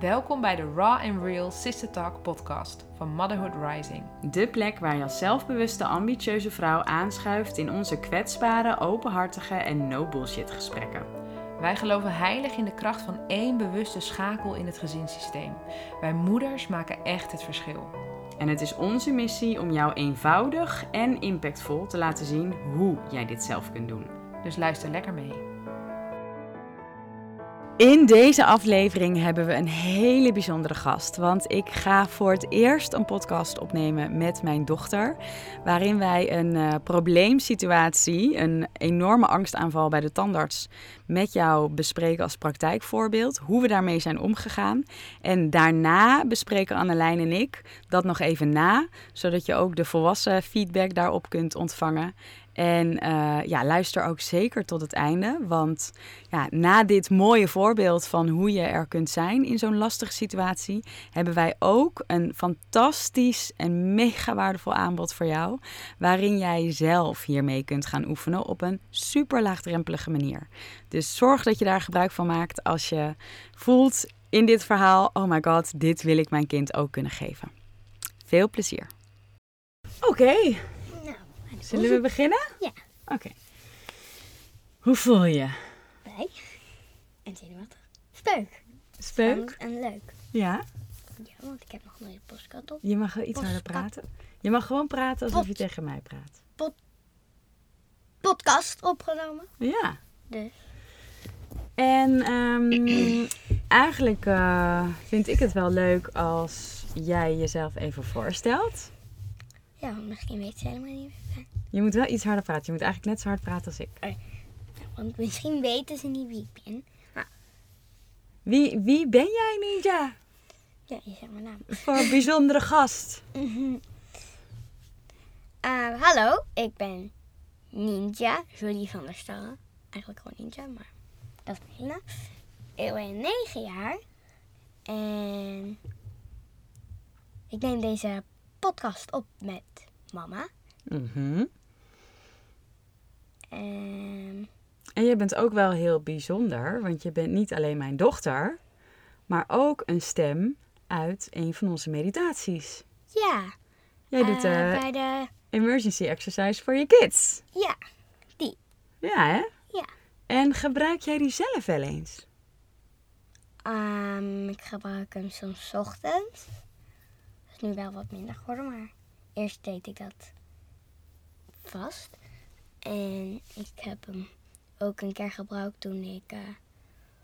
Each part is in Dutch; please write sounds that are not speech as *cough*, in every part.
Welkom bij de Raw and Real Sister Talk podcast van Motherhood Rising. De plek waar je als zelfbewuste, ambitieuze vrouw aanschuift in onze kwetsbare, openhartige en no bullshit gesprekken. Wij geloven heilig in de kracht van één bewuste schakel in het gezinssysteem. Wij moeders maken echt het verschil. En het is onze missie om jou eenvoudig en impactvol te laten zien hoe jij dit zelf kunt doen. Dus luister lekker mee. In deze aflevering hebben we een hele bijzondere gast. Want ik ga voor het eerst een podcast opnemen met mijn dochter. Waarin wij een uh, probleemsituatie, een enorme angstaanval bij de tandarts, met jou bespreken als praktijkvoorbeeld. Hoe we daarmee zijn omgegaan. En daarna bespreken Annelijn en ik dat nog even na. Zodat je ook de volwassen feedback daarop kunt ontvangen. En uh, ja, luister ook zeker tot het einde. Want ja, na dit mooie voorbeeld van hoe je er kunt zijn in zo'n lastige situatie, hebben wij ook een fantastisch en mega waardevol aanbod voor jou. Waarin jij zelf hiermee kunt gaan oefenen op een super laagdrempelige manier. Dus zorg dat je daar gebruik van maakt als je voelt in dit verhaal: oh my god, dit wil ik mijn kind ook kunnen geven. Veel plezier. Oké. Zullen we beginnen? Ja. Oké. Hoe voel je? Blij. En zenuwachtig. Speuk. Speuk? En leuk. Ja. Ja, want ik heb nog nooit een postkat op. Je mag wel iets harder praten. Je mag gewoon praten alsof je tegen mij praat. Podcast opgenomen. Ja. Dus. En ehm, *clears throat* eigenlijk uh, vind ik het wel leuk als jij jezelf even voorstelt. Ja, misschien weet ze helemaal niet ben. Je moet wel iets harder praten. Je moet eigenlijk net zo hard praten als ik. Want misschien weten ze niet wie ik ben. Maar Wie, wie ben jij, Ninja? ja, je zegt mijn naam. Voor een bijzondere gast. *laughs* Eh, hallo, ik ben Ninja, Julie van der Starre. Eigenlijk gewoon Ninja, maar dat is mijn hele naam. Ik ben 9 jaar en ik neem deze podcast op met mama. Mhm. En En je bent ook wel heel bijzonder, want je bent niet alleen mijn dochter, maar ook een stem uit een van onze meditaties. ja, Jij doet de eh, bij de... emergency exercise voor je kids. Ja, Ja, hè? Ja. En gebruik jij die zelf wel eens? ehm, ik gebruik hem soms ochtends. Dat is nu wel wat minder geworden, maar eerst deed ik dat vast. En ik heb hem ook een keer gebruikt toen ik eh,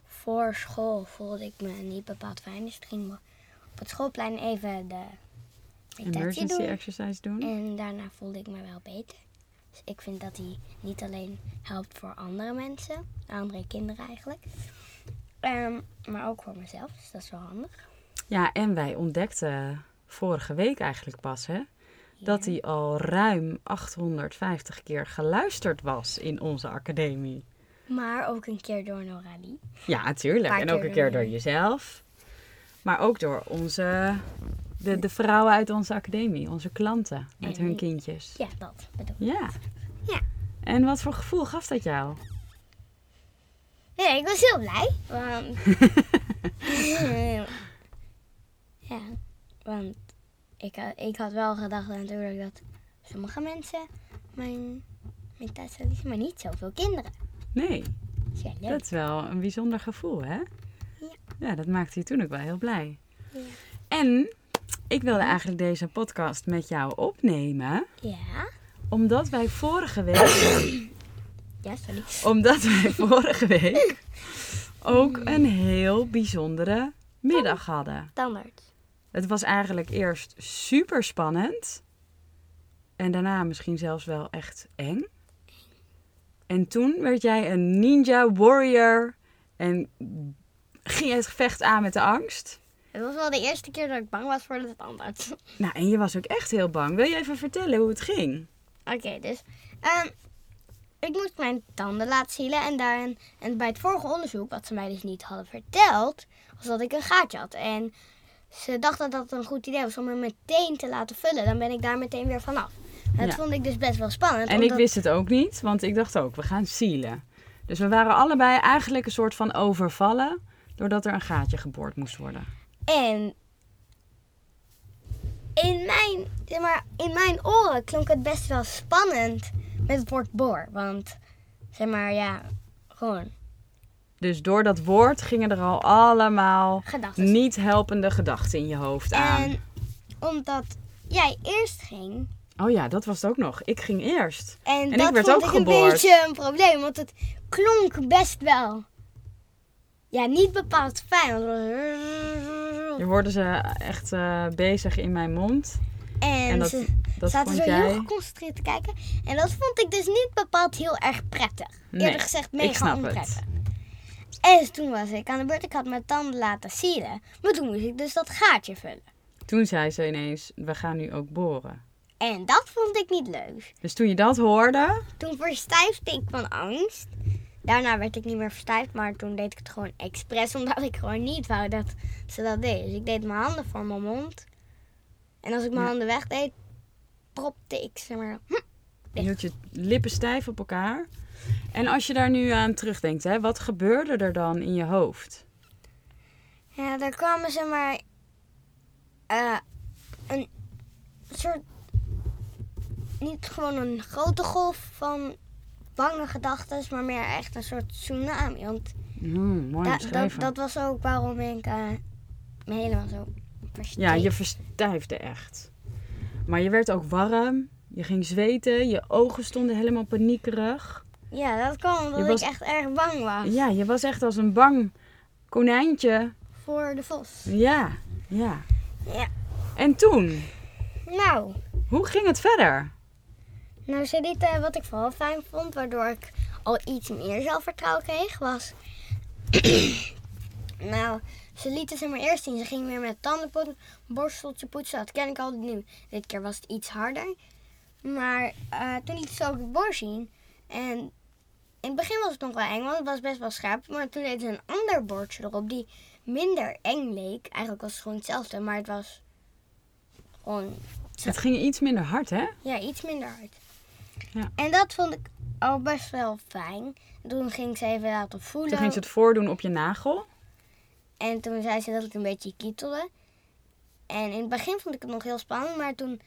voor school voelde ik me niet bepaald fijn. Dus ik ging op het schoolplein even de meditatie Emergency doen. exercise doen? En daarna voelde ik me wel beter. Dus ik vind dat hij niet alleen helpt voor andere mensen, andere kinderen eigenlijk. Ehm, maar ook voor mezelf, dus dat is wel handig. Ja, en wij ontdekten vorige week eigenlijk pas, hè? Dat hij al ruim 850 keer geluisterd was in onze academie. Maar ook een keer door Noralie. Ja, natuurlijk. En ook een keer door jezelf. Maar ook door onze, de, de vrouwen uit onze academie, onze klanten met En hun kindjes. Ja, dat bedoel ik. Ja. Ja. En wat voor gevoel gaf dat jou? Nee, ik was heel blij. Want... *laughs* ja, want ik, had- ik had wel gedacht natuurlijk dat sommige mensen mijn meditatie lezen, maar niet zoveel kinderen. Nee, Dat is wel leuk. dat is wel een bijzonder gevoel, hè? Ja, dat maakte je toen ook wel heel blij. Ja. En ik wilde eigenlijk deze podcast met jou opnemen, Ja. omdat wij vorige week, *coughs* Ja, sorry. omdat wij *laughs* vorige week ook een heel bijzondere middag hadden. Standaard. Het was eigenlijk eerst super spannend. En daarna misschien zelfs wel echt eng. En toen werd jij een ninja warrior. En ging je het gevecht aan met de angst. Het was wel de eerste keer dat ik bang was voor de standaard. Nou, en je was ook echt heel bang. Wil je even vertellen hoe het ging? Oké, dus ehm, ik moest mijn tanden laten zielen. En, daarin, en bij het vorige onderzoek, wat ze mij dus niet hadden verteld, was dat ik een gaatje had. En ze dachten dat het een goed idee was om me meteen te laten vullen. Dan ben ik daar meteen weer vanaf. En dat Ja. vond ik dus best wel spannend. En ik wist het ook niet, want ik dacht ook, we gaan zielen. Dus we waren allebei eigenlijk een soort van overvallen, doordat er een gaatje geboord moest worden. En in mijn, zeg maar, in mijn oren klonk het best wel spannend met het woord boor. Want, zeg maar, ja, gewoon Dus door dat woord gingen er al allemaal niet helpende gedachten in je hoofd aan. En omdat jij eerst ging, Oh ja, dat was het ook nog. Ik ging eerst. en, En ik dat werd vond ook ik geboord. een beetje een probleem. Want het klonk best wel, ja, niet bepaald fijn. Je hoorde ze echt eh, bezig in mijn mond. En, En dat, ze dat zaten zo heel geconcentreerd te kijken. En dat vond ik dus niet bepaald heel erg prettig. Nee, Eerder gezegd mega ik snap onprettig. het. En toen was ik aan de beurt. Ik had mijn tanden laten sieren. Maar toen moest ik dus dat gaatje vullen. Toen zei ze ineens, we gaan nu ook boren. En dat vond ik niet leuk. Dus toen je dat hoorde, Toen verstijfde ik van angst. Daarna werd ik niet meer verstijfd, maar toen deed ik het gewoon expres, *laughs* omdat ik gewoon niet wou dat ze dat deed. Dus ik deed mijn handen voor mijn mond. En als ik mijn Ja. handen wegdeed, propte ik ze maar. hm, je hield je lippen stijf op elkaar. En als je daar nu aan terugdenkt, hè, wat gebeurde er dan in je hoofd? Ja, daar kwamen ze maar eh, een soort niet gewoon een grote golf van bange gedachten, maar meer echt een soort tsunami. Want Hmm, mooi da- dat, was ook waarom ik eh, me helemaal zo versteek. Ja, je verstijfde echt. Maar je werd ook warm, je ging zweten, je ogen stonden helemaal paniekerig. Ja, dat kwam omdat was- ik echt erg bang was Ja, je was echt als een bang konijntje. voor de vos. Ja, ja. Ja. En toen, Nou, hoe ging het verder? nou ze lieten, wat ik vooral fijn vond, waardoor ik al iets meer zelfvertrouwen kreeg, was... *coughs* nou, ze lieten ze maar eerst zien. Ze gingen weer met tandenpoetsen, borsteltje poetsen. Dat ken ik al nu. Dit keer was het iets harder. Maar eh, toen lieten ze ook het bord zien. En in het begin was het nog wel eng, want het was best wel scherp. Maar toen deden ze een ander bordje erop die minder eng leek. Eigenlijk was het gewoon hetzelfde, maar het was gewoon Het ging iets minder hard, hè? ja, iets minder hard. Ja. En dat vond ik al best wel fijn. En toen ging ze even laten voelen. Toen ging ze het voordoen op je nagel. En toen zei ze dat het een beetje kietelde. En in het begin vond ik het nog heel spannend. Maar toen,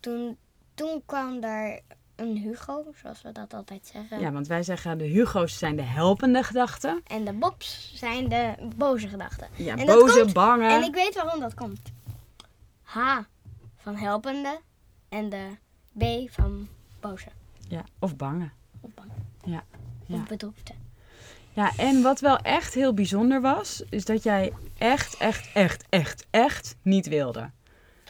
toen, toen kwam daar een Hugo, zoals we dat altijd zeggen. Ja, want wij zeggen de Hugo's zijn de helpende gedachten. En de Bobs zijn de boze gedachten. Ja, En boze, komt- bange. En ik weet waarom dat komt. H van helpende en de B van boze. Ja, of bange. Of bang. Ja, ja. Of bedroefde. Ja, en wat wel echt heel bijzonder was, is dat jij echt, echt, echt, echt, echt niet wilde.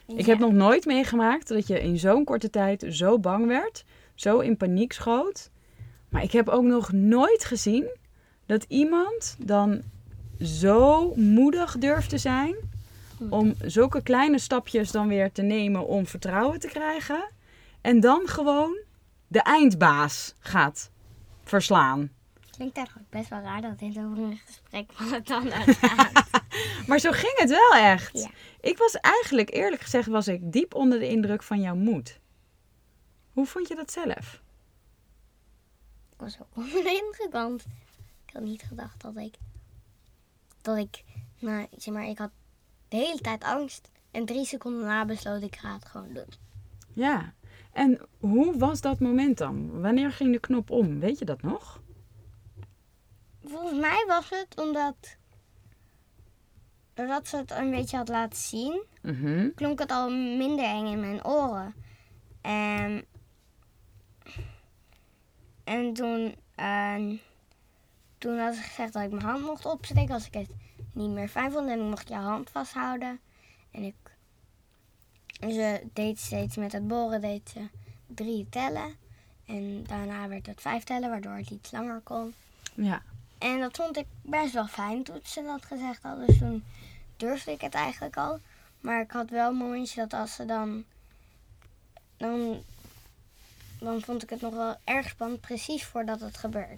Ik heb nog nooit meegemaakt dat je in zo'n korte tijd zo bang werd, zo in paniek schoot. Maar ik heb ook nog nooit gezien dat iemand dan zo moedig durft te zijn om zulke kleine stapjes dan weer te nemen om vertrouwen te krijgen. En dan gewoon de eindbaas gaat verslaan. Klinkt eigenlijk best wel raar dat dit over een gesprek van het ander gaat. Maar zo ging het wel echt. Ja. Ik was eigenlijk, eerlijk gezegd, was ik diep onder de indruk van jouw moed. Hoe vond je dat zelf? ik was ook onder de indruk, want ik had niet gedacht dat ik... Dat ik... Nou, zeg maar, ik had de hele tijd angst. En drie seconden na besloot ik ga het gewoon doen. Ja. En hoe was dat moment dan? Wanneer ging de knop om? Weet je dat nog? Volgens mij was het omdat... Doordat ze het een beetje had laten zien... Mhm. klonk het al minder eng in mijn oren. En, en toen, eh, toen had ze gezegd dat ik mijn hand mocht opsteken als ik het niet meer fijn vond. En ik mocht je hand vasthouden. En ik, ze deed steeds met het boren deed ze drie tellen. En daarna werd het vijf tellen, waardoor het iets langer kon. Ja. En dat vond ik best wel fijn toen ze dat gezegd hadden. Dus toen durfde ik het eigenlijk al. Maar ik had wel een momentje dat als ze dan... Dan, dan vond ik het nog wel erg spannend, precies voordat het gebeurde.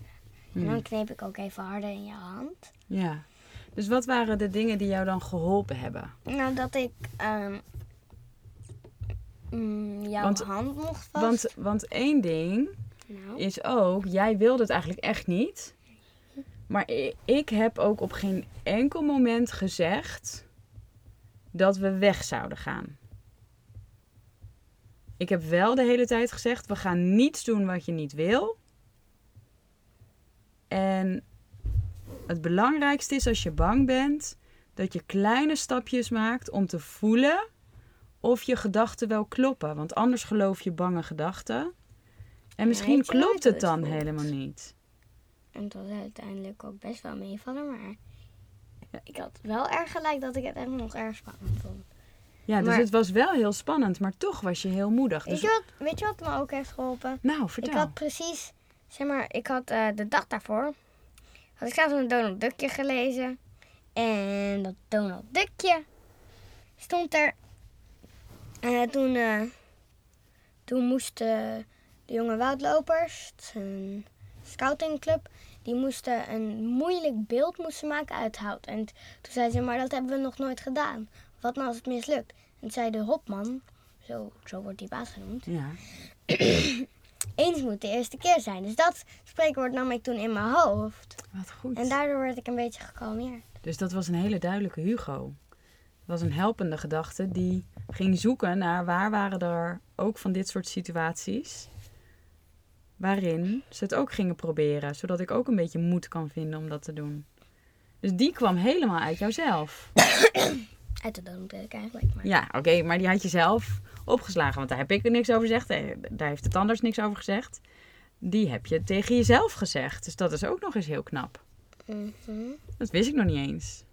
En dan Hmm. kneep ik ook even harder in je hand. Ja. Dus wat waren de dingen die jou dan geholpen hebben? Nou, dat ik ehm, mm, jouw Want- hand mocht vast. Want, want één ding nou, is ook, jij wilde het eigenlijk echt niet. Maar ik heb ook op geen enkel moment gezegd dat we weg zouden gaan. Ik heb wel de hele tijd gezegd: we gaan niets doen wat je niet wil. En het belangrijkste is als je bang bent, dat je kleine stapjes maakt om te voelen of je gedachten wel kloppen. Want anders geloof je bange gedachten. En misschien klopt het dan helemaal niet. En het was uiteindelijk ook best wel meevallen, maar ik had wel erg gelijk dat ik het echt nog erg spannend vond. Ja, dus Maar- het was wel heel spannend, maar toch was je heel moedig. Weet, Dus, je wat, weet je wat me ook heeft geholpen? nou, vertel. Ik had precies, zeg maar, ik had eh, de dag daarvoor, had ik zelfs een Donald Duckje gelezen. En dat Donald Duckje stond er. En toen, eh, toen moesten de jonge woudlopers, een scoutingclub, die moesten een moeilijk beeld moesten maken uit hout. En toen zei ze, maar dat hebben we nog nooit gedaan. Wat nou als het mislukt? En toen zei de hopman, zo, zo wordt die baas genoemd, Ja. *clears throat* eens moet de eerste keer zijn. Dus dat spreekwoord nam ik toen in mijn hoofd. Wat goed. En daardoor werd ik een beetje gekalmeerd. Dus dat was een hele duidelijke Hugo. Dat was een helpende gedachte die ging zoeken naar waar waren er ook van dit soort situaties. Waarin ze het ook gingen proberen. Zodat ik ook een beetje moed kan vinden om dat te doen. Dus die kwam helemaal uit jouzelf. *coughs* Uit de dood eigenlijk. Maar Ja, oké, maar die had je zelf opgeslagen. Want daar heb ik er niks over gezegd. eh, Daar heeft het anders niks over gezegd. Die heb je tegen jezelf gezegd. Dus dat is ook nog eens heel knap. Mhm. Dat wist ik nog niet eens.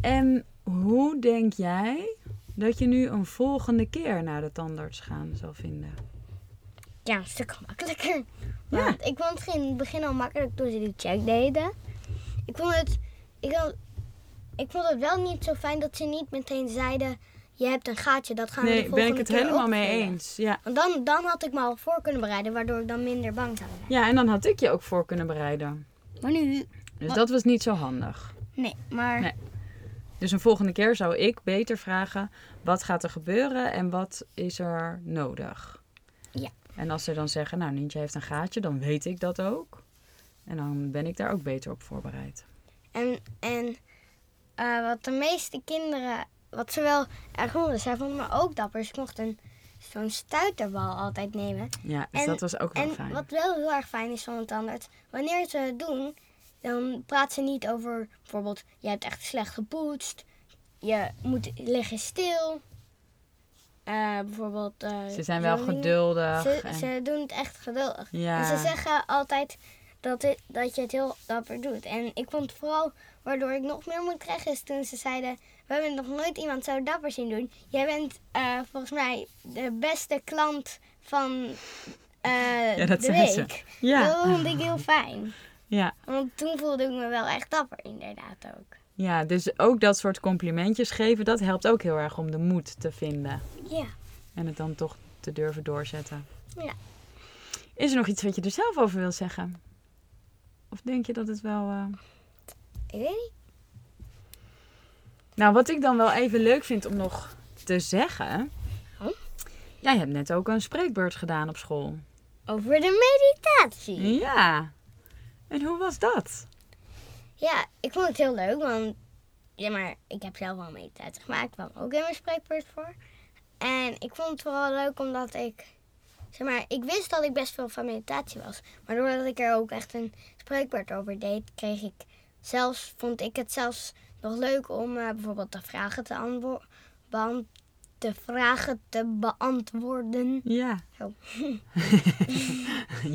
En hoe denk jij dat je nu een volgende keer naar de tandarts gaan zal vinden? Ja, een stuk gemakkelijker. Ja. Want ik vond het in het begin al makkelijk toen ze die check deden. Ik vond het, ik, had- ik vond het wel niet zo fijn dat ze niet meteen zeiden... Je hebt een gaatje, dat gaan we de Nee, ben volgende ik het keer helemaal mee opvullen." eens. Ja. Want dan, dan had ik me al voor kunnen bereiden, waardoor ik dan minder bang zou zijn. ja, en dan had ik je ook voor kunnen bereiden. Maar nu... Dus Wat? dat was niet zo handig. Nee, maar... Nee. Dus een volgende keer zou ik beter vragen: wat gaat er gebeuren en wat is er nodig? En als ze dan zeggen: Nou, Nientje heeft een gaatje, dan weet ik dat ook. En dan ben ik daar ook beter op voorbereid. En, en eh, wat de meeste kinderen, wat ze wel erg vonden, zij vonden me ook dapper. Dus ik mocht een, zo'n stuiterbal altijd nemen. Ja, dus En- dat was ook wel En fijn. wat wel heel erg fijn is van een tandarts, wanneer ze het doen, dan praat ze niet over bijvoorbeeld, je hebt echt slecht gepoetst, je moet liggen stil. Eh, bijvoorbeeld. eh, Ze zijn wel geduldig. Ze, en- ze doen het echt geduldig. ja. En ze zeggen altijd dat, het, dat je het heel dapper doet. En ik vond vooral waardoor ik nog meer moed kreeg is toen ze zeiden... We hebben nog nooit iemand zo dapper zien doen. Jij bent eh, volgens mij de beste klant van *laughs* Ja, dat de zei ze. week. ja. Dat vond ik heel fijn. ja. Want toen voelde ik me wel echt dapper inderdaad ook. Ja, dus ook dat soort complimentjes geven, dat helpt ook heel erg om de moed te vinden. Ja. En het dan toch te durven doorzetten. Ja. Is er nog iets wat je er zelf over wil zeggen? Of denk je dat het wel. eh, Ik weet niet. Nou, wat ik dan wel even leuk vind om nog te zeggen. Oh? Jij hebt net ook een spreekbeurt gedaan op school. Over de meditatie. Ja. En hoe was dat? Ja, ik vond het heel leuk, want ja, maar ik heb zelf wel meditatie gemaakt. Ik kwam ook in mijn spreekbeurt voor. En ik vond het vooral leuk omdat ik, zeg maar, ik wist dat ik best veel van meditatie was. Maar doordat ik er ook echt een spreekbeurt over deed, kreeg ik zelfs, vond ik het zelfs nog leuk om eh, bijvoorbeeld de vragen te, antwo- beant- de vragen te beantwoorden. Ja. *laughs*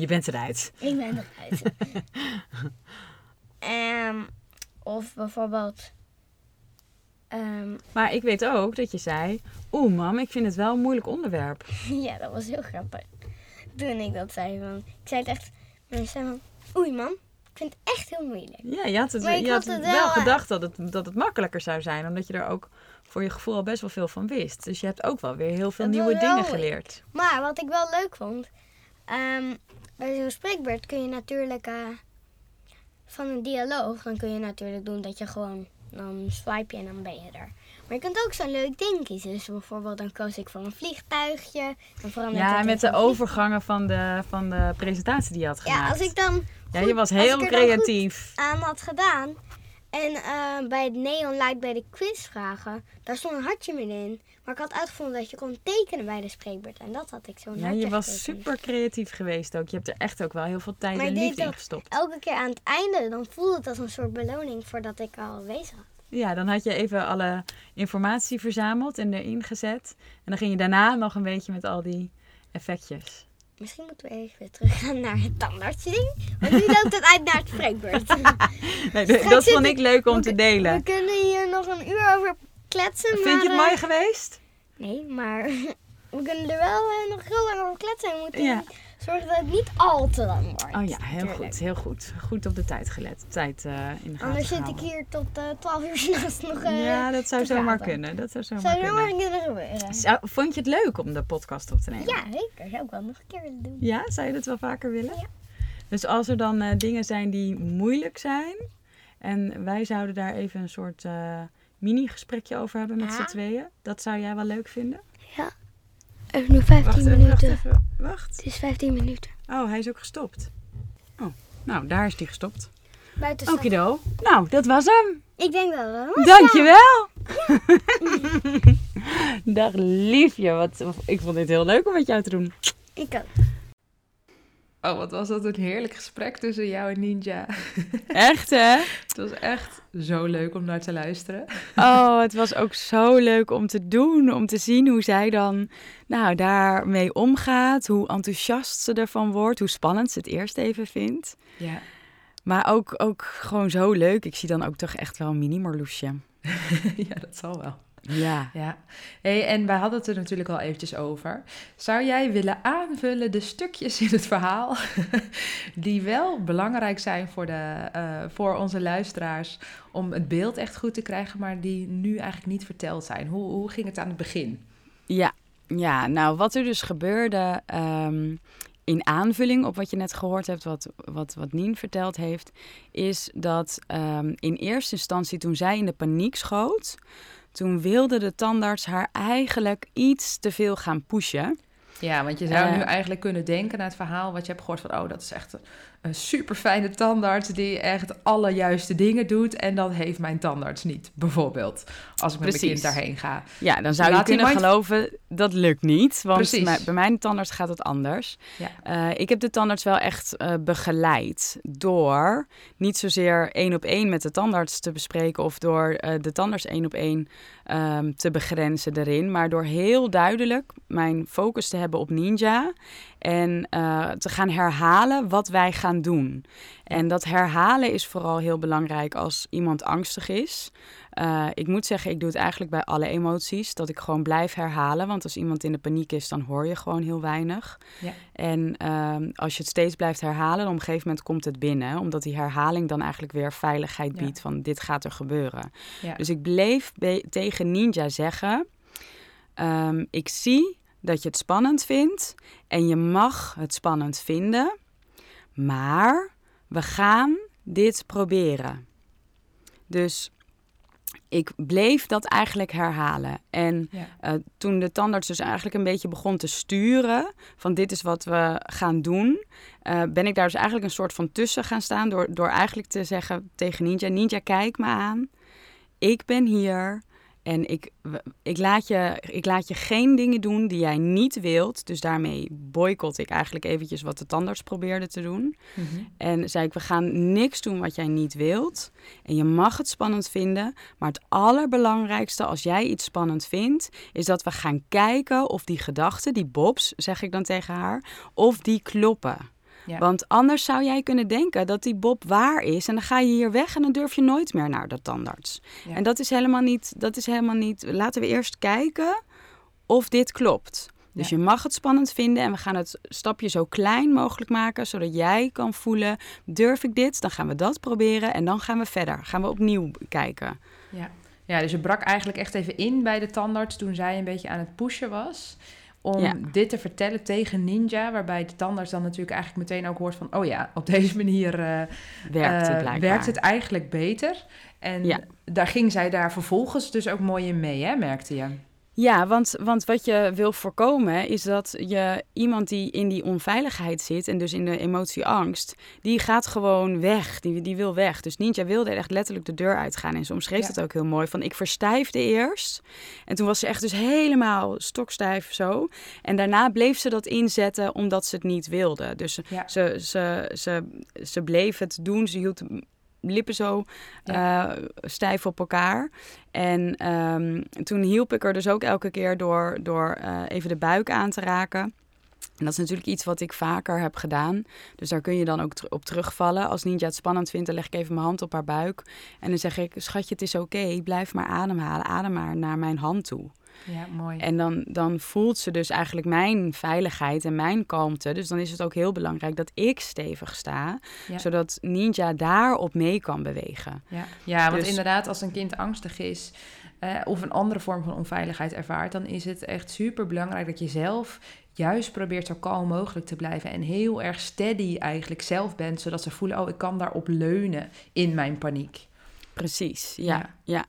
Je bent eruit. Ik ben eruit. *laughs* Ehm, of bijvoorbeeld. ehm, Maar ik weet ook dat je zei. Oeh, mam, ik vind het wel een moeilijk onderwerp. *laughs* ja, dat was heel grappig. Toen ik dat zei. Van, ik zei het echt. Mensen zeiden van. Oei, man. Ik vind het echt heel moeilijk. Ja, je had, het, je had het wel, wel, gedacht dat het, dat het makkelijker zou zijn. Omdat je er ook voor je gevoel al best wel veel van wist. Dus je hebt ook wel weer heel veel Dat nieuwe dingen geleerd. Maar wat ik wel leuk vond. ehm, bij zo'n spreekbeurt kun je natuurlijk. eh, van een dialoog. Dan kun je natuurlijk doen dat je gewoon. Dan swipe je en dan ben je er. Maar je kunt ook zo'n leuk ding kiezen. Dus bijvoorbeeld dan koos ik voor een vliegtuigje. Dan Ja, in met de overgangen van de, van de presentatie die je had Ja, gemaakt. als ik dan ja, je was heel creatief. aan had gedaan. En eh, bij het Neon Light bij de quizvragen, daar stond een hartje middenin. Maar ik had uitgevonden dat je kon tekenen bij de spreekbeurt. En dat had ik zo'n Ja, je was super creatief geweest ook. Je hebt er echt ook wel heel veel tijd Maar en liefde in gestopt. elke keer aan het einde, dan voelde het als een soort beloning voordat ik al wezen had. Ja, dan had je even alle informatie verzameld en erin gezet. En dan ging je daarna nog een beetje met al die effectjes. Misschien moeten we even teruggaan naar het tandartsding. Want nu loopt het uit naar het spreekbeurt. *laughs* Nee, dat vond ik- leuk om te delen. We kunnen hier nog een uur over kletsen. Vind maar, je het eh, mooi geweest? Nee, maar *laughs* we kunnen er wel eh, nog heel lang over kletsen. We moeten Ja. zorgen dat het niet al te lang wordt. Oh ja, heel Tuurlijk. goed, heel goed. Goed op de tijd gelet. Tijd eh, in de gaten Anders zit ik gehouden. hier tot eh 12 uur *laughs* s'nachts nog. eh Ja, dat zou te zomaar praten. kunnen. Dat zou zomaar Zou er kunnen. gebeuren. Zou- vond je het leuk om de podcast op te nemen? Ja, zeker. Zou ik wel nog een keer willen doen. Ja, zou je dat wel vaker willen? Ja. Dus als er dan eh, dingen zijn die moeilijk zijn en wij zouden daar even een soort eh, mini-gesprekje over hebben met Ja. z'n tweeën, dat zou jij wel leuk vinden? Even nu 15 Wacht even, wacht even. Wacht. Het is 15 minuten. Oh, hij is ook gestopt. Oh, nou, daar is hij gestopt. Buiten Okido. Nou, dat was hem. Ik denk dat we wel. Dankjewel. *laughs* Dag liefje. Wat, ik vond dit heel leuk om met jou te doen. Ik ook. Oh, wat was dat een heerlijk gesprek tussen jou en Ninja. *laughs* Echt hè? Het was echt zo leuk om naar te luisteren. Oh, het was ook zo leuk om te doen. Om te zien hoe zij dan nou, daarmee omgaat. Hoe enthousiast ze ervan wordt. Hoe spannend ze het eerst even vindt. Ja. Maar ook, ook gewoon zo leuk. Ik zie dan ook toch echt wel een mini-Marloesje. *laughs* ja, dat zal wel. Ja. Ja, hey, en wij hadden het er natuurlijk al eventjes over. Zou jij willen aanvullen de stukjes in het verhaal *laughs* die wel belangrijk zijn voor, de, eh, voor onze luisteraars om het beeld echt goed te krijgen, maar die nu eigenlijk niet verteld zijn? Hoe, hoe ging het aan het begin? Ja, ja, nou wat er dus gebeurde ehm, in aanvulling op wat je net gehoord hebt, wat, wat, wat Nien verteld heeft, is dat ehm, in eerste instantie toen zij in de paniek schoot, toen wilde de tandarts haar eigenlijk iets te veel gaan pushen. Ja, want je zou Eh. nu eigenlijk kunnen denken naar het verhaal wat je hebt gehoord van, oh, dat is echt een, super fijne tandarts die echt alle juiste dingen doet en dat heeft mijn tandarts niet, bijvoorbeeld, als ik met mijn kind daarheen ga. Ja, dan zou je Laat kunnen mind- geloven dat lukt niet, want bij, mijn tandarts gaat het anders. Ja. Eh, ik heb de tandarts wel echt eh, begeleid door niet zozeer één op één met de tandarts te bespreken of door eh, de tandarts één op één ehm, te begrenzen erin, maar door heel duidelijk mijn focus te hebben op Ninja en eh, te gaan herhalen wat wij gaan doen. En dat herhalen is vooral heel belangrijk als iemand angstig is. Eh, ik moet zeggen, ik doe het eigenlijk bij alle emoties. Dat ik gewoon blijf herhalen. Want als iemand in de paniek is, dan hoor je gewoon heel weinig. Ja. En ehm, als je het steeds blijft herhalen, op een gegeven moment komt het binnen. Omdat die herhaling dan eigenlijk weer veiligheid Ja. biedt van dit gaat er gebeuren. Ja. Dus ik bleef tegen Ninja zeggen, ehm, ik zie dat je het spannend vindt. En je mag het spannend vinden. Maar we gaan dit proberen. Dus ik bleef dat eigenlijk herhalen. En Ja. eh, toen de tandarts dus eigenlijk een beetje begon te sturen van dit is wat we gaan doen, eh, ben ik daar dus eigenlijk een soort van tussen gaan staan door, door eigenlijk te zeggen tegen Ninja, Ninja kijk me aan, ik ben hier en ik, ik, laat je, ik laat je geen dingen doen die jij niet wilt. Dus daarmee boycott ik eigenlijk eventjes wat de tandarts probeerde te doen. Mhm. En zei ik, we gaan niks doen wat jij niet wilt. En je mag het spannend vinden. Maar het allerbelangrijkste als jij iets spannend vindt, is dat we gaan kijken of die gedachten, die bobs, zeg ik dan tegen haar, of die kloppen. Ja. Want anders zou jij kunnen denken dat die bob waar is. En dan ga je hier weg en dan durf je nooit meer naar de tandarts. Ja. En dat is helemaal niet, dat is helemaal niet. Laten we eerst kijken of dit klopt. Dus Ja. je mag het spannend vinden en we gaan het stapje zo klein mogelijk maken, zodat jij kan voelen, durf ik dit? Dan gaan we dat proberen en dan gaan we verder. Gaan we opnieuw kijken. Ja. ja, dus je brak eigenlijk echt even in bij de tandarts toen zij een beetje aan het pushen was. Om Ja. dit te vertellen tegen Ninja, waarbij de tandarts dan natuurlijk eigenlijk meteen ook hoort van... oh ja, op deze manier eh, Werkt het eh, werkt het eigenlijk beter. En daar ging zij daar vervolgens dus ook mooi in mee, hè, merkte je. Ja, want, want wat je wil voorkomen is dat je iemand die in die onveiligheid zit en dus in de emotie angst, die gaat gewoon weg. Die, die wil weg. Dus Ninja wilde echt letterlijk de deur uitgaan. En ze omschreef Ja. het ook heel mooi. Van ik verstijfde eerst. En toen was ze echt dus helemaal stokstijf zo. En daarna bleef ze dat inzetten omdat ze het niet wilde. Dus ze, Ja. ze, ze, ze, ze bleef het doen. Ze hield lippen zo eh, stijf op elkaar. En ehm, toen hielp ik er dus ook elke keer door, door eh, even de buik aan te raken. En dat is natuurlijk iets wat ik vaker heb gedaan. Dus daar kun je dan ook op terugvallen. Als Ninja het spannend vindt, dan leg ik even mijn hand op haar buik. En dan zeg ik, schatje, het is oké. Blijf maar ademhalen. Adem maar naar mijn hand toe. Ja, mooi. En dan, dan voelt ze dus eigenlijk mijn veiligheid en mijn kalmte. Dus dan is het ook heel belangrijk dat ik stevig sta. Ja. Zodat Ninja daarop mee kan bewegen. Ja, ja want Dus- inderdaad, als een kind angstig is eh, of een andere vorm van onveiligheid ervaart, dan is het echt super belangrijk dat je zelf juist probeert zo kalm mogelijk te blijven en heel erg steady eigenlijk zelf bent, zodat ze voelen, oh, ik kan daarop leunen in mijn paniek. Precies, ja. Ja. Ja,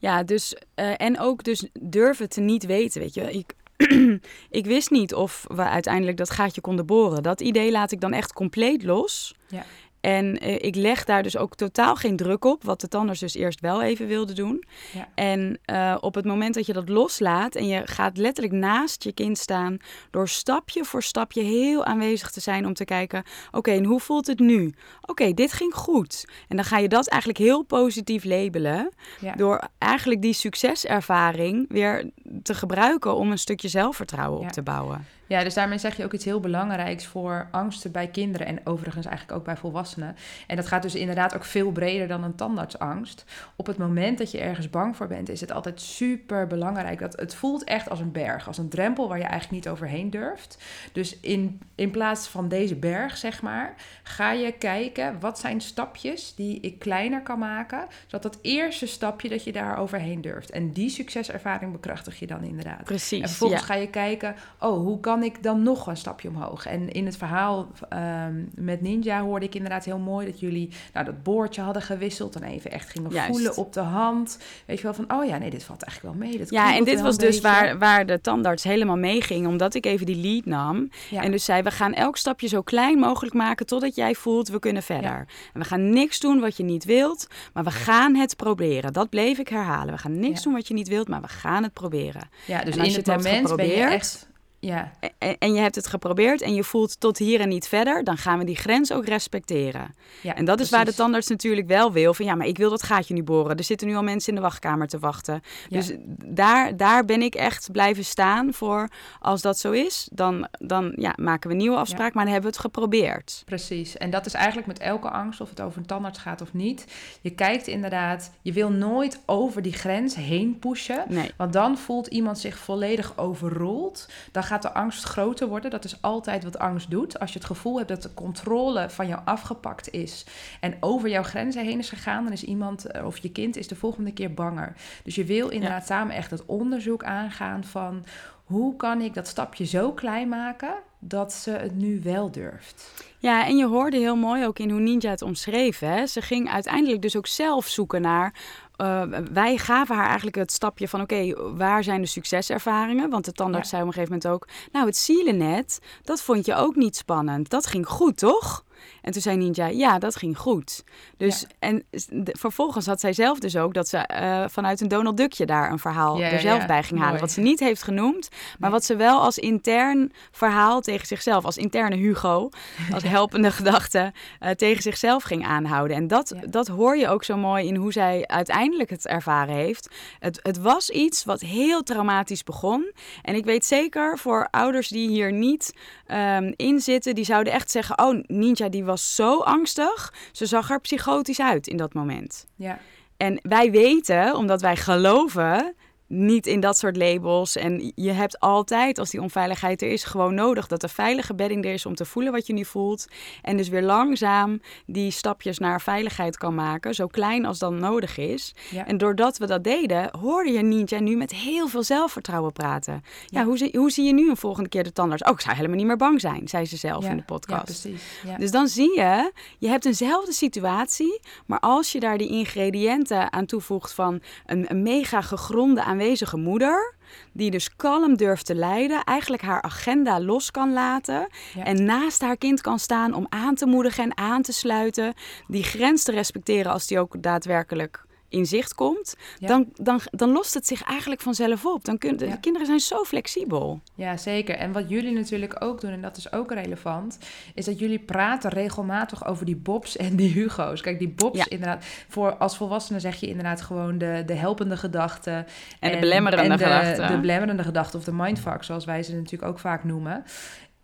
ja. dus, eh, en ook dus durven te niet weten, weet je. Ik, *clears throat* ik wist niet of we uiteindelijk dat gaatje konden boren. Dat idee laat ik dan echt compleet los. Ja. En eh, ik leg daar dus ook totaal geen druk op, wat de tandarts dus eerst wel even wilde doen. Ja. En eh, op het moment dat je dat loslaat en je gaat letterlijk naast je kind staan, door stapje voor stapje heel aanwezig te zijn om te kijken, oké, en hoe voelt het nu? Oké, dit ging goed. En dan ga je dat eigenlijk heel positief labelen, Ja. door eigenlijk die succeservaring weer te gebruiken om een stukje zelfvertrouwen Ja. op te bouwen. Ja, dus daarmee zeg je ook iets heel belangrijks voor angsten bij kinderen en overigens eigenlijk ook bij volwassenen. En dat gaat dus inderdaad ook veel breder dan een tandartsangst. Op het moment dat je ergens bang voor bent, is het altijd super belangrijk. Dat het voelt echt als een berg, als een drempel waar je eigenlijk niet overheen durft. Dus in, in plaats van deze berg, zeg maar, ga je kijken wat zijn stapjes die ik kleiner kan maken, zodat dat eerste stapje dat je daar overheen durft. En die succeservaring bekrachtig je dan inderdaad. Precies. En vervolgens ja. ga je kijken, oh, hoe kan ik dan nog een stapje omhoog? En in het verhaal ehm, met Ninja hoorde ik inderdaad heel mooi dat jullie nou, dat boordje hadden gewisseld en even echt gingen Juist. voelen op de hand. Weet je wel van, oh ja, nee, dit valt eigenlijk wel mee. Dit Ja, en dit was dus waar, waar de tandarts helemaal mee ging, omdat ik even die lead nam. Ja. En dus zei, we gaan elk stapje zo klein mogelijk maken totdat jij voelt, we kunnen verder. En we gaan niks doen wat je niet wilt, maar we gaan het proberen. Dat bleef ik herhalen. We gaan niks Ja. doen wat je niet wilt, maar we gaan het proberen. ja, dus en als in je het moment ben je geprobeerd- echt... Ja, En, en je hebt het geprobeerd en je voelt tot hier en niet verder, dan gaan we die grens ook respecteren. ja, En dat is waar de tandarts natuurlijk wel wil. Van ja, maar ik wil dat gaatje nu boren. Er zitten nu al mensen in de wachtkamer te wachten. Ja. Dus daar, daar ben ik echt blijven staan voor. Als dat zo is, dan, dan ja, maken we een nieuwe afspraak. Maar dan hebben we het geprobeerd. Precies. En dat is eigenlijk met elke angst, of het over een tandarts gaat of niet. Je kijkt inderdaad, je wil nooit over die grens heen pushen. Nee. Want dan voelt iemand zich volledig overroeld. Dan gaat de angst groter worden. Dat is altijd wat angst doet. Als je het gevoel hebt dat de controle van jou afgepakt is en over jouw grenzen heen is gegaan, dan is iemand eh, of je kind is de volgende keer banger. Dus je wil inderdaad samen echt het onderzoek aangaan van hoe kan ik dat stapje zo klein maken dat ze het nu wel durft. Ja, en je hoorde heel mooi ook in hoe Ninja het omschreef. Hè? Ze ging uiteindelijk dus ook zelf zoeken naar. Eh, wij gaven haar eigenlijk het stapje van: oké, waar zijn de succeservaringen? Want de tandarts Ja. zei op een gegeven moment ook: Nou, het zielennet, dat vond je ook niet spannend. Dat ging goed, toch? En toen zei Ninja: Ja, dat ging goed. Dus, Ja. en de- vervolgens had zij zelf dus ook dat ze eh, vanuit een Donald Duckje daar een verhaal Ja, er zelf bij ging halen. mooi. Wat ze niet heeft genoemd, maar Nee. wat ze wel als intern verhaal tegen zichzelf, als interne Hugo, als *laughs* helpende gedachte eh, tegen zichzelf ging aanhouden. En dat, dat hoor je ook zo mooi in hoe zij uiteindelijk het ervaren heeft. Het, het was iets wat heel traumatisch begon. En ik weet zeker voor ouders die hier niet ehm, in zitten, die zouden echt zeggen: Oh, Ninja, die was zo angstig. Ze zag er psychotisch uit in dat moment. Ja, En wij weten, omdat wij geloven, niet in dat soort labels. En je hebt altijd, als die onveiligheid er is, gewoon nodig dat er veilige bedding er is om te voelen wat je nu voelt. En dus weer langzaam die stapjes naar veiligheid kan maken, zo klein als dan nodig is. ja. En doordat we dat deden, hoorde je Ninja nu met heel veel zelfvertrouwen praten. Ja, Ja. hoe, zie, hoe zie je nu een volgende keer de tandarts? Oh, ik zou helemaal niet meer bang zijn, zei ze zelf ja, in de podcast. Ja, precies. Ja. Dus dan zie je, je hebt eenzelfde situatie, maar als je daar die ingrediënten aan toevoegt van een, een mega gegronde aanwezigheid aanwezige moeder, die dus kalm durft te leiden, eigenlijk haar agenda los kan laten Ja. en naast haar kind kan staan om aan te moedigen en aan te sluiten, die grens te respecteren als die ook daadwerkelijk in zicht komt, Ja. dan, dan, dan lost het zich eigenlijk vanzelf op. Dan kun, de Ja. kinderen zijn zo flexibel. Ja, zeker. En wat jullie natuurlijk ook doen, en dat is ook relevant, is dat jullie praten regelmatig over die Bobs en die Hugo's. Kijk, die Bobs, Ja. inderdaad, voor als volwassene zeg je inderdaad gewoon de, de helpende gedachten. En de belemmerende en de, gedachten. De belemmerende gedachten, of de mindfuck, zoals wij ze natuurlijk ook vaak noemen.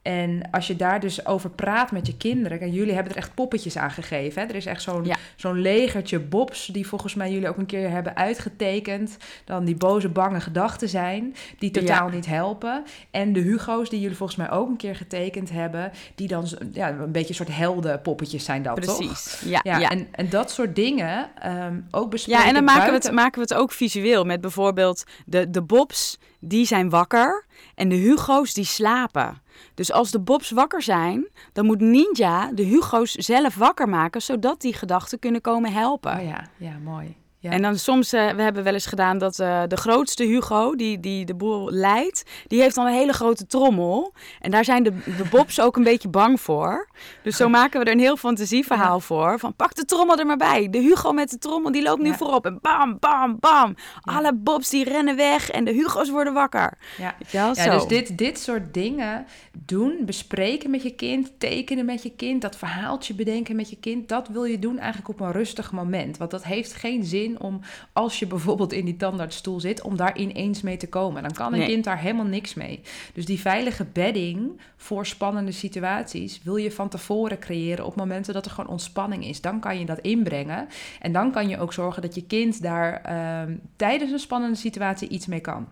En als je daar dus over praat met je kinderen, en jullie hebben er echt poppetjes aan gegeven. Hè? Er is echt zo'n Ja. zo'n legertje Bobs, die volgens mij jullie ook een keer hebben uitgetekend. Dan die boze, bange gedachten zijn, die totaal niet helpen. En de Hugo's, die jullie volgens mij ook een keer getekend hebben, die dan ja, een beetje een soort heldenpoppetjes zijn dat, toch? Precies. Ja, Ja. En, en dat soort dingen ehm, ook bespreken Ja, en dan maken we, het, maken we het ook visueel met bijvoorbeeld de, de Bobs, die zijn wakker en de Hugo's die slapen. Dus als de Bobs wakker zijn, dan moet Ninja de Hugo's zelf wakker maken, zodat die gedachten kunnen komen helpen. Oh ja, ja, mooi. Ja. En dan soms, eh, we hebben wel eens gedaan dat eh, de grootste Hugo, die, die de boel leidt, die heeft dan een hele grote trommel. En daar zijn de, de Bobs ook een beetje bang voor. Dus zo maken we er een heel fantasieverhaal voor. Van pak de trommel er maar bij. De Hugo met de trommel, die loopt nu Ja. voorop. En bam, bam, bam. Alle Bobs die rennen weg en de Hugo's worden wakker. ja. Ja, zo. dus dit, dit soort dingen doen, bespreken met je kind, tekenen met je kind, dat verhaaltje bedenken met je kind, dat wil je doen eigenlijk op een rustig moment. Want dat heeft geen zin om, als je bijvoorbeeld in die tandartsstoel zit, om daar ineens mee te komen. Dan kan een Nee. kind daar helemaal niks mee. Dus die veilige bedding voor spannende situaties wil je van tevoren creëren op momenten dat er gewoon ontspanning is. Dan kan je dat inbrengen en dan kan je ook zorgen dat je kind daar ehm, tijdens een spannende situatie iets mee kan.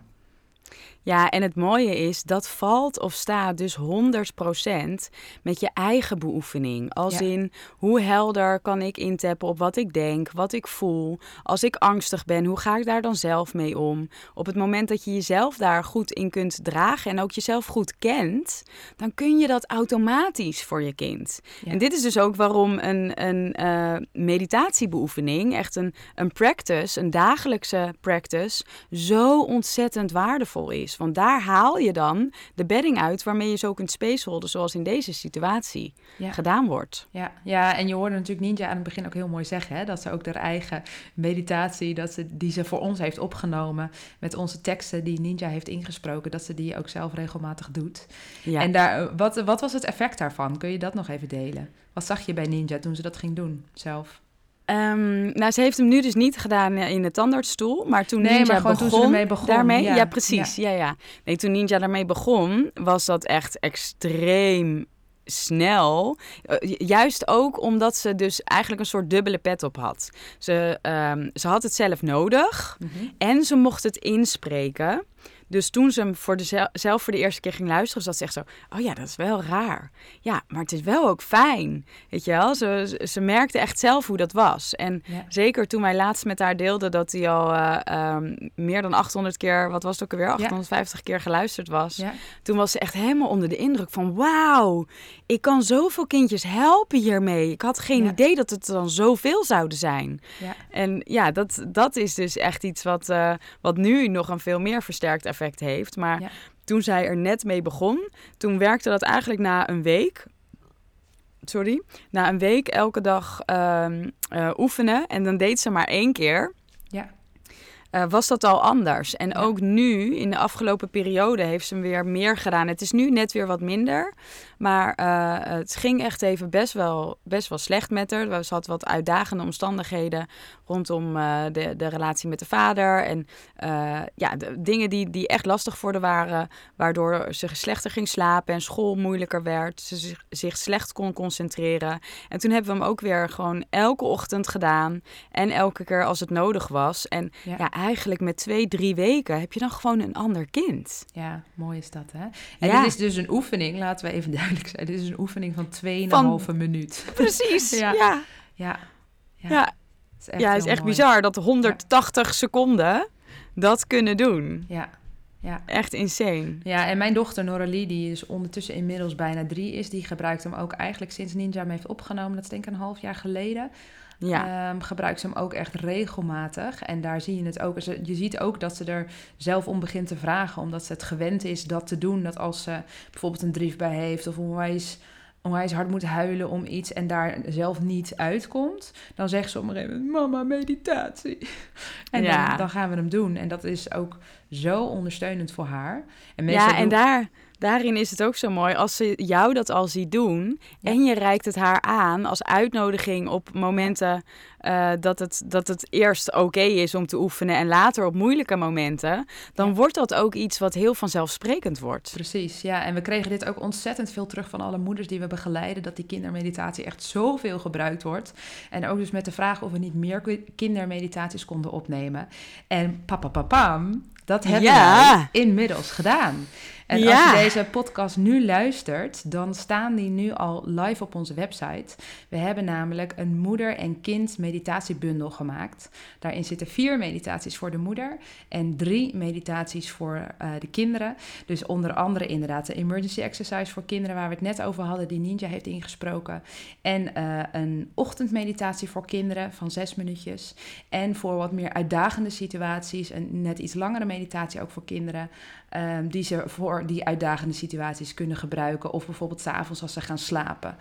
Ja, en het mooie is, dat valt of staat dus 100% met je eigen beoefening. Als Ja. in, hoe helder kan ik intappen op wat ik denk, wat ik voel. Als ik angstig ben, hoe ga ik daar dan zelf mee om? Op het moment dat je jezelf daar goed in kunt dragen en ook jezelf goed kent, dan kun je dat automatisch voor je kind. Ja. En dit is dus ook waarom een, een eh, meditatiebeoefening, echt een, een practice, een dagelijkse practice, zo ontzettend waardevol is. Want daar haal je dan de bedding uit waarmee je zo kunt spaceholden, zoals in deze situatie Ja. gedaan wordt. Ja, ja, en je hoorde natuurlijk Ninja aan het begin ook heel mooi zeggen, hè, dat ze ook haar eigen meditatie, dat ze, die ze voor ons heeft opgenomen, met onze teksten die Ninja heeft ingesproken, dat ze die ook zelf regelmatig doet. Ja. En daar, wat, wat was het effect daarvan? Kun je dat nog even delen? Wat zag je bij Ninja toen ze dat ging doen zelf? Ehm, nou, ze heeft hem nu dus niet gedaan eh, in de tandartsstoel, maar toen Nee, Ninja maar gewoon toen begon, ze ermee begon, daarmee, ja. ja, precies, ja. ja, Nee, toen Ninja daarmee begon, was dat echt extreem snel. Eh, ju- juist ook omdat ze dus eigenlijk een soort dubbele pet op had. Ze, ehm, ze had het zelf nodig en ze mocht het inspreken. Dus toen ze hem voor de zel- zelf voor de eerste keer ging luisteren, zat ze echt zo... Oh ja, dat is wel raar. Ja, maar het is wel ook fijn. Weet je wel? Ze, ze- merkte echt zelf hoe dat was. En Ja. zeker toen wij laatst met haar deelden dat hij al eh, ehm, meer dan 800 keer... Wat was het ook alweer? 850 keer geluisterd was. Ja, Toen was ze echt helemaal onder de indruk van... Wauw, ik kan zoveel kindjes helpen hiermee. Ik had geen idee dat het dan zoveel zouden zijn. ja, En ja, dat, dat is dus echt iets wat, eh, wat nu nog een veel meer versterkt effect heeft. Maar Ja. toen zij er net mee begon, toen werkte dat eigenlijk na een week. Sorry, na een week elke dag ehm, eh, oefenen. En dan deed ze maar één keer. ja, eh, was dat al anders. En Ja. ook nu, in de afgelopen periode, heeft ze hem weer meer gedaan. Het is nu net weer wat minder. Maar eh, het ging echt even best wel, best wel slecht met haar. Ze had wat uitdagende omstandigheden rondom eh, de, de relatie met de vader. En eh, ja, de, dingen die, die echt lastig voor haar waren. Waardoor ze slechter ging slapen en school moeilijker werd. Ze zich, zich slecht kon concentreren. En toen hebben we hem ook weer gewoon elke ochtend gedaan. En elke keer als het nodig was. En Ja. ja, eigenlijk met twee, drie weken heb je dan gewoon een ander kind. ja, mooi is dat, hè? En Ja. dit is dus een oefening, laten we even duidelijk zijn. Dit is een oefening van 2,5 Van- minuut. *laughs* Precies, Ja. ja. Ja, ja, Ja, het is echt, ja, het is heel echt mooi. bizar dat 180 seconden dat kunnen doen. Ja, ja. Echt insane. Ja, en mijn dochter Noralie, die is ondertussen inmiddels bijna drie is, die gebruikt hem ook eigenlijk sinds Ninja hem heeft opgenomen. Dat is denk ik een half jaar geleden. Ja. ehm, gebruikt ze hem ook echt regelmatig. En daar zie je het ook. Je ziet ook dat ze er zelf om begint te vragen, omdat ze het gewend is dat te doen. Dat als ze bijvoorbeeld een drift bij heeft of onwijs, onwijs hard moet huilen om iets en daar zelf niet uitkomt, dan zegt ze op een gegeven moment: Mama, meditatie. *laughs* En Ja. dan, dan gaan we hem doen. En dat is ook zo ondersteunend voor haar. En Ja, en daar, daarin is het ook zo mooi als ze jou dat al ziet doen Ja. en je reikt het haar aan als uitnodiging op momenten eh, dat, het, dat het eerst oké is om te oefenen en later op moeilijke momenten, dan Ja. wordt dat ook iets wat heel vanzelfsprekend wordt. Precies, ja. En we kregen dit ook ontzettend veel terug van alle moeders die we begeleiden. Dat die kindermeditatie echt zoveel gebruikt wordt. En ook dus met de vraag of we niet meer ki- kindermeditaties konden opnemen. En papa papam, dat hebben Ja. wij inmiddels gedaan. En Ja. als je deze podcast nu luistert, dan staan die nu al live op onze website. We hebben namelijk een moeder- en kind meditatiebundel gemaakt. Daarin zitten vier meditaties voor de moeder en drie meditaties voor eh, de kinderen. Dus onder andere inderdaad de emergency exercise voor kinderen waar we het net over hadden, die Ninja heeft ingesproken. En eh, een ochtendmeditatie voor kinderen van zes minuutjes. En voor wat meer uitdagende situaties, een net iets langere meditatie ook voor kinderen. Ehm, die ze voor die uitdagende situaties kunnen gebruiken. Of bijvoorbeeld s'avonds als ze gaan slapen.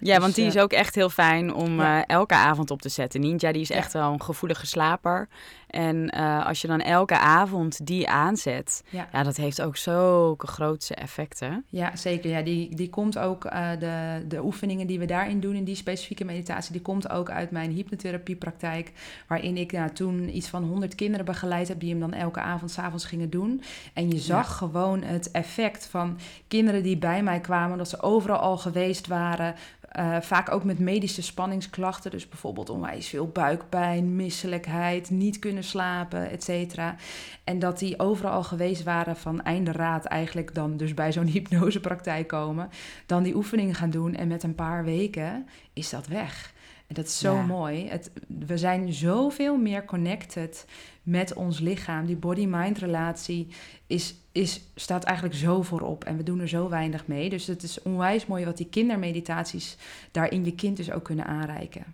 Ja, Dus, want die eh, is ook echt heel fijn om ja. eh, elke avond op te zetten. Ninja die is Ja. echt wel een gevoelige slaper. En eh, als je dan elke avond die aanzet, Ja. ja, dat heeft ook zulke grootse effecten. Ja, zeker. Ja, die, die komt ook, eh, de, de oefeningen die we daarin doen, in die specifieke meditatie, die komt ook uit mijn hypnotherapiepraktijk. Waarin ik nou, toen iets van 100 kinderen begeleid heb, die hem dan elke avond s'avonds gingen doen. En je zag gewoon het effect van kinderen die bij mij kwamen, dat ze overal al geweest waren. eh, vaak ook met medische spanningsklachten, dus bijvoorbeeld onwijs veel buikpijn, misselijkheid, niet kunnen slapen, et cetera. En dat die overal al geweest waren van einde raad eigenlijk dan dus bij zo'n *laughs* hypnosepraktijk komen. Dan die oefeningen gaan doen en met een paar weken is dat weg. En dat is zo Ja. mooi. Het, we zijn zoveel meer connected met ons lichaam. Die body-mind relatie is, is, staat eigenlijk zo voorop. En we doen er zo weinig mee. Dus het is onwijs mooi wat die kindermeditaties daarin je kind dus ook kunnen aanreiken.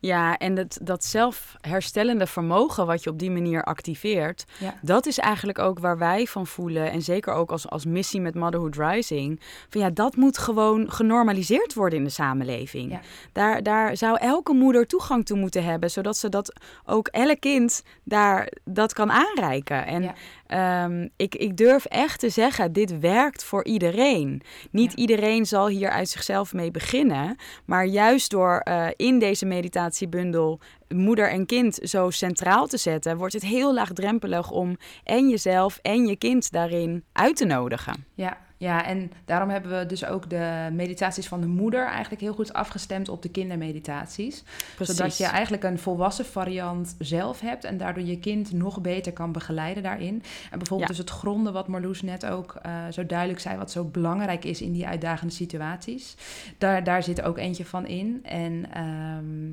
Ja, en dat, dat zelfherstellende vermogen wat je op die manier activeert, Ja. dat is eigenlijk ook waar wij van voelen. En zeker ook als, als missie met Motherhood Rising. Van ja, dat moet gewoon genormaliseerd worden in de samenleving. Ja. Daar, daar zou elke moeder toegang toe moeten hebben, zodat ze dat ook elk kind daar dat kan aanreiken. En Ja. ehm, ik, ik durf echt te zeggen, dit werkt voor iedereen. Niet iedereen zal hier uit zichzelf mee beginnen. Maar juist door eh, in deze meditatiebundel moeder en kind zo centraal te zetten, wordt het heel laagdrempelig om en jezelf en je kind daarin uit te nodigen. Ja, ja, en daarom hebben we dus ook de meditaties van de moeder eigenlijk heel goed afgestemd op de kindermeditaties. Zodat je eigenlijk een volwassen variant zelf hebt en daardoor je kind nog beter kan begeleiden daarin. En bijvoorbeeld Ja. dus het gronden, wat Marloes net ook eh, zo duidelijk zei, wat zo belangrijk is in die uitdagende situaties. Daar, daar zit ook eentje van in. En ehm,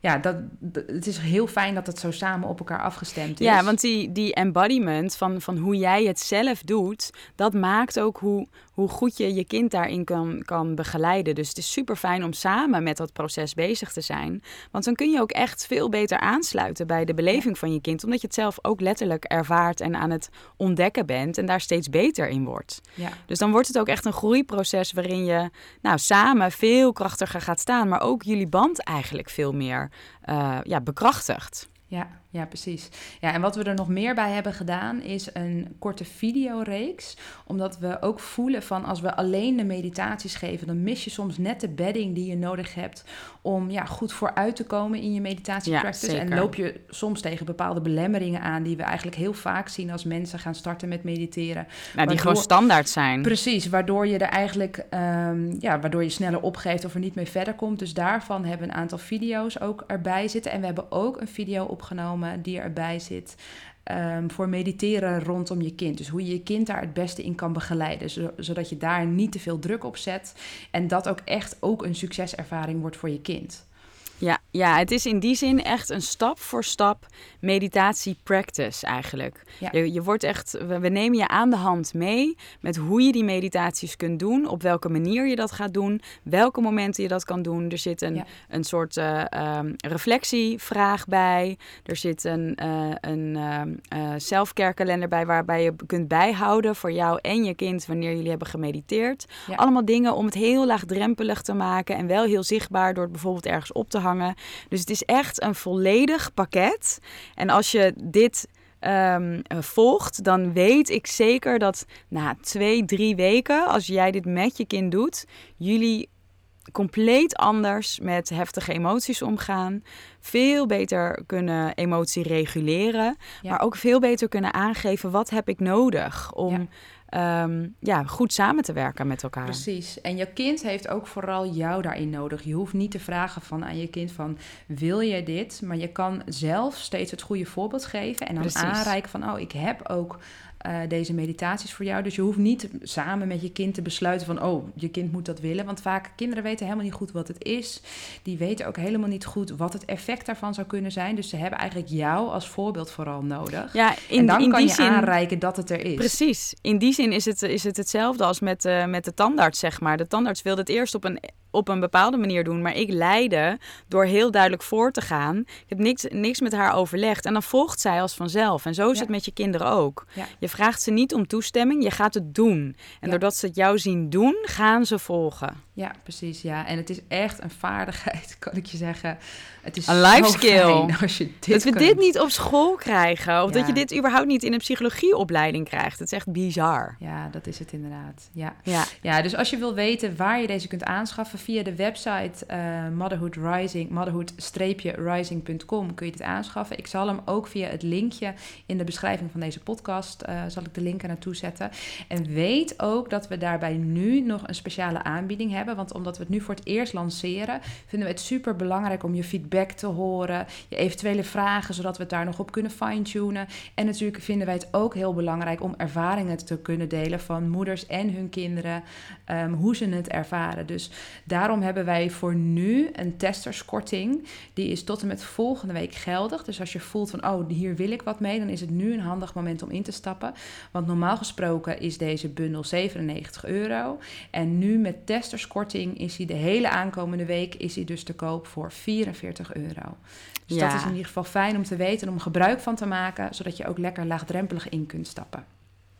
ja, dat, het is heel fijn dat het zo samen op elkaar afgestemd is. Ja, want die, die embodiment van, van hoe jij het zelf doet, dat maakt ook hoe, hoe goed je je kind daarin kan, kan begeleiden. Dus het is super fijn om samen met dat proces bezig te zijn. Want dan kun je ook echt veel beter aansluiten bij de beleving van je kind. Omdat je het zelf ook letterlijk ervaart en aan het ontdekken bent en daar steeds beter in wordt. Ja. Dus dan wordt het ook echt een groeiproces waarin je nou, samen veel krachtiger gaat staan. Maar ook jullie band eigenlijk veel meer eh, ja, bekrachtigt. Ja, ja, precies. Ja, en wat we er nog meer bij hebben gedaan is een korte videoreeks. Omdat we ook voelen van als we alleen de meditaties geven, dan mis je soms net de bedding die je nodig hebt om ja, goed vooruit te komen in je meditatiepractice. Ja, en loop je soms tegen bepaalde belemmeringen aan die we eigenlijk heel vaak zien als mensen gaan starten met mediteren. Nou, die gewoon standaard zijn. Precies, waardoor je er eigenlijk ehm, ja, waardoor je sneller opgeeft of er niet mee verder komt. Dus daarvan hebben we een aantal video's ook erbij zitten. En we hebben ook een video opgenomen die erbij zit. ehm, voor mediteren rondom je kind. Dus hoe je je kind daar het beste in kan begeleiden. zo- zodat je daar niet te veel druk op zet. En dat ook echt ook een succeservaring wordt voor je kind. Ja, Ja, het is in die zin echt een stap voor stap meditatie practice eigenlijk. Ja. Je, je wordt echt, we, we nemen je aan de hand mee met hoe je die meditaties kunt doen, op welke manier je dat gaat doen, welke momenten je dat kan doen. Er zit een, Ja. een soort ehm, reflectievraag bij. Er zit een, eh een self-care kalender bij waarbij je kunt bijhouden voor jou en je kind wanneer jullie hebben gemediteerd. Ja. Allemaal dingen om het heel laagdrempelig te maken en wel heel zichtbaar door het bijvoorbeeld ergens op te hangen. Dus het is echt een volledig pakket. En als je dit ehm, eh, volgt, dan weet ik zeker dat na twee, drie weken, als jij dit met je kind doet, jullie compleet anders met heftige emoties omgaan. Veel beter kunnen emotie reguleren. Ja. Maar ook veel beter kunnen aangeven wat heb ik nodig om Ja. ja. ja, goed samen te werken met elkaar. Precies. En je kind heeft ook vooral jou daarin nodig. Je hoeft niet te vragen van aan je kind van wil je dit? Maar je kan zelf steeds het goede voorbeeld geven en dan Precies. aanreiken van oh ik heb ook eh, deze meditaties voor jou. Dus je hoeft niet samen met je kind te besluiten van oh je kind moet dat willen. Want vaak kinderen weten helemaal niet goed wat het is. Die weten ook helemaal niet goed wat het effect daarvan zou kunnen zijn. Dus ze hebben eigenlijk jou als voorbeeld vooral nodig. Ja, in, en dan in kan die je zin. aanreiken dat het er is. Precies. In die zin is het, is het hetzelfde als met, eh, met de tandarts, zeg maar. De tandarts wilde het eerst op een, op een bepaalde manier doen, maar ik leidde door heel duidelijk voor te gaan. Ik heb niks, niks met haar overlegd en dan volgt zij als vanzelf. En zo is Ja. het met je kinderen ook. Ja. Je vraagt ze niet om toestemming, je gaat het doen. En Ja. doordat ze het jou zien doen, gaan ze volgen. Ja, precies. Ja, en het is echt een vaardigheid, *laughs* kan ik je zeggen. Het is Een life skill. fijn *laughs* als je dit dat we kunt. dit niet op school krijgen, of dat je dit überhaupt niet in een psychologieopleiding krijgt. Het is echt bizar. Ja, dat is het inderdaad. Ja. Ja. ja, dus als je wil weten waar je deze kunt aanschaffen via de website eh Motherhood Rising, motherhood-rising.com kun je dit aanschaffen. Ik zal hem ook via het linkje in de beschrijving van deze podcast, eh, zal ik de link er naartoe zetten. En weet ook dat we daarbij nu nog een speciale aanbieding hebben, want omdat we het nu voor het eerst lanceren, vinden we het super belangrijk om je feedback te horen, je eventuele vragen, zodat we het daar nog op kunnen fine-tunen. En natuurlijk vinden wij het ook heel belangrijk om ervaringen te kunnen delen van moeders en hun kinderen, ehm, hoe ze het ervaren. Dus daarom hebben wij voor nu een testerskorting. Die is tot en met volgende week geldig. Dus als je voelt van, oh, hier wil ik wat mee, dan is het nu een handig moment om in te stappen. Want normaal gesproken is deze bundel 97 euro. En nu met testerskorting is hij de hele aankomende week is hij dus te koop voor 44 euro. Dus Ja. dat is in ieder geval fijn om te weten en om gebruik van te maken, zodat je ook lekker laagdrempelig in kunt stappen.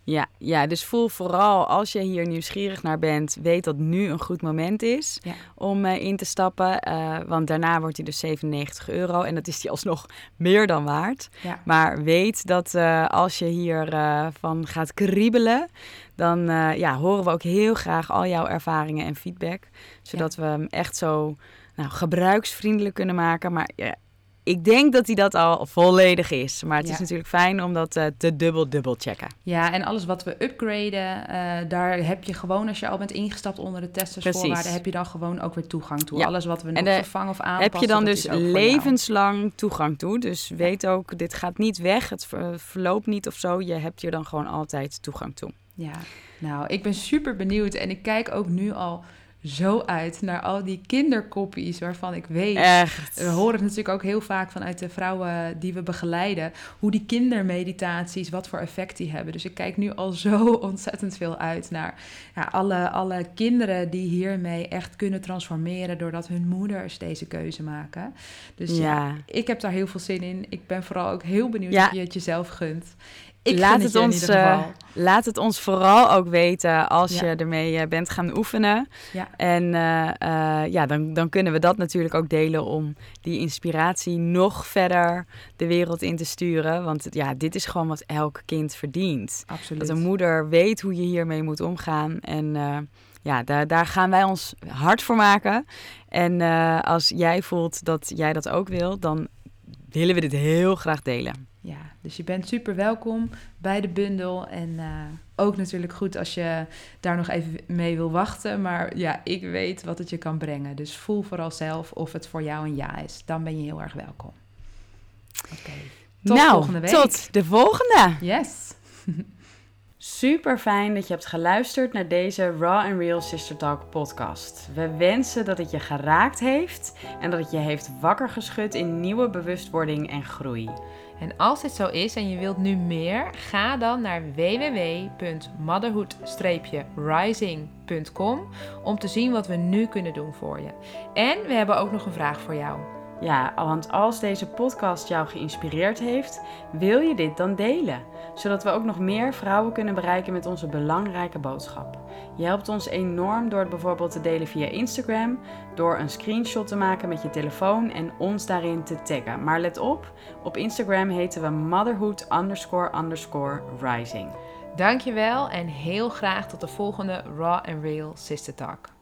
Ja, ja, dus voel vooral als je hier nieuwsgierig naar bent, weet dat nu een goed moment is Ja. om eh, in te stappen. eh, want daarna wordt hij dus 97 euro en dat is die alsnog meer dan waard. Ja. Maar weet dat eh, als je hiervan van gaat kriebelen, dan ja, horen we ook heel graag al jouw ervaringen en feedback. Zodat we hem echt zo nou, gebruiksvriendelijk kunnen maken. Maar ja, ik denk dat hij dat al volledig is. Maar het Ja. is natuurlijk fijn om dat eh, te dubbel-dubbel checken. Ja, en alles wat we upgraden, eh, daar heb je gewoon, als je al bent ingestapt onder de testersvoorwaarden, heb je dan gewoon ook weer toegang toe. Ja. Alles wat we nog de- vervangen of aanpassen, heb je dan dus levenslang toegang toe. Dus weet ook, dit gaat niet weg, het ver- verloopt niet of zo. Je hebt hier dan gewoon altijd toegang toe. Ja, nou, ik ben super benieuwd en ik kijk ook nu al zo uit naar al die kinderkoppies waarvan ik weet... Echt. We horen het natuurlijk ook heel vaak vanuit de vrouwen die we begeleiden, hoe die kindermeditaties, wat voor effect die hebben. Dus ik kijk nu al zo *laughs* ontzettend veel uit naar ja, alle, alle kinderen die hiermee echt kunnen transformeren doordat hun moeders deze keuze maken. Dus ja, ja. ik heb daar heel veel zin in. Ik ben vooral ook heel benieuwd Ja. of je het jezelf gunt. Ik Laat het ons, eh. Laat het ons vooral ook weten als Ja. je ermee eh, bent gaan oefenen. Ja. En eh, ja, dan, dan kunnen we dat natuurlijk ook delen om die inspiratie nog verder de wereld in te sturen. Want ja, dit is gewoon wat elk kind verdient. Absoluut. Dat een moeder weet hoe je hiermee moet omgaan. En ja, daar, daar gaan wij ons hard voor maken. En als jij voelt dat jij dat ook wil, dan willen we dit heel graag delen. Ja, dus je bent super welkom bij de bundel. En eh, ook natuurlijk goed als je daar nog even mee wil wachten. Maar ja, ik weet wat het je kan brengen. Dus voel vooral zelf of het voor jou een ja is. Dan ben je heel erg welkom. Oké. Tot nou, volgende week. tot de volgende. Yes. *laughs* Super fijn dat je hebt geluisterd naar deze Raw and Real Sister Talk podcast. We wensen dat het je geraakt heeft en dat het je heeft wakker geschud in nieuwe bewustwording en groei. En als dit zo is en je wilt nu meer, ga dan naar www.motherhood-rising.com om te zien wat we nu kunnen doen voor je. En we hebben ook nog een vraag voor jou. Ja, want als deze podcast jou geïnspireerd heeft, wil je dit dan delen, zodat we ook nog meer vrouwen kunnen bereiken met onze belangrijke boodschap. Je helpt ons enorm door het bijvoorbeeld te delen via Instagram, door een screenshot te maken met je telefoon en ons daarin te taggen. Maar let op, op Instagram heten we motherhood underscore underscore rising. Dankjewel en heel graag tot de volgende Raw and Real Sister Talk.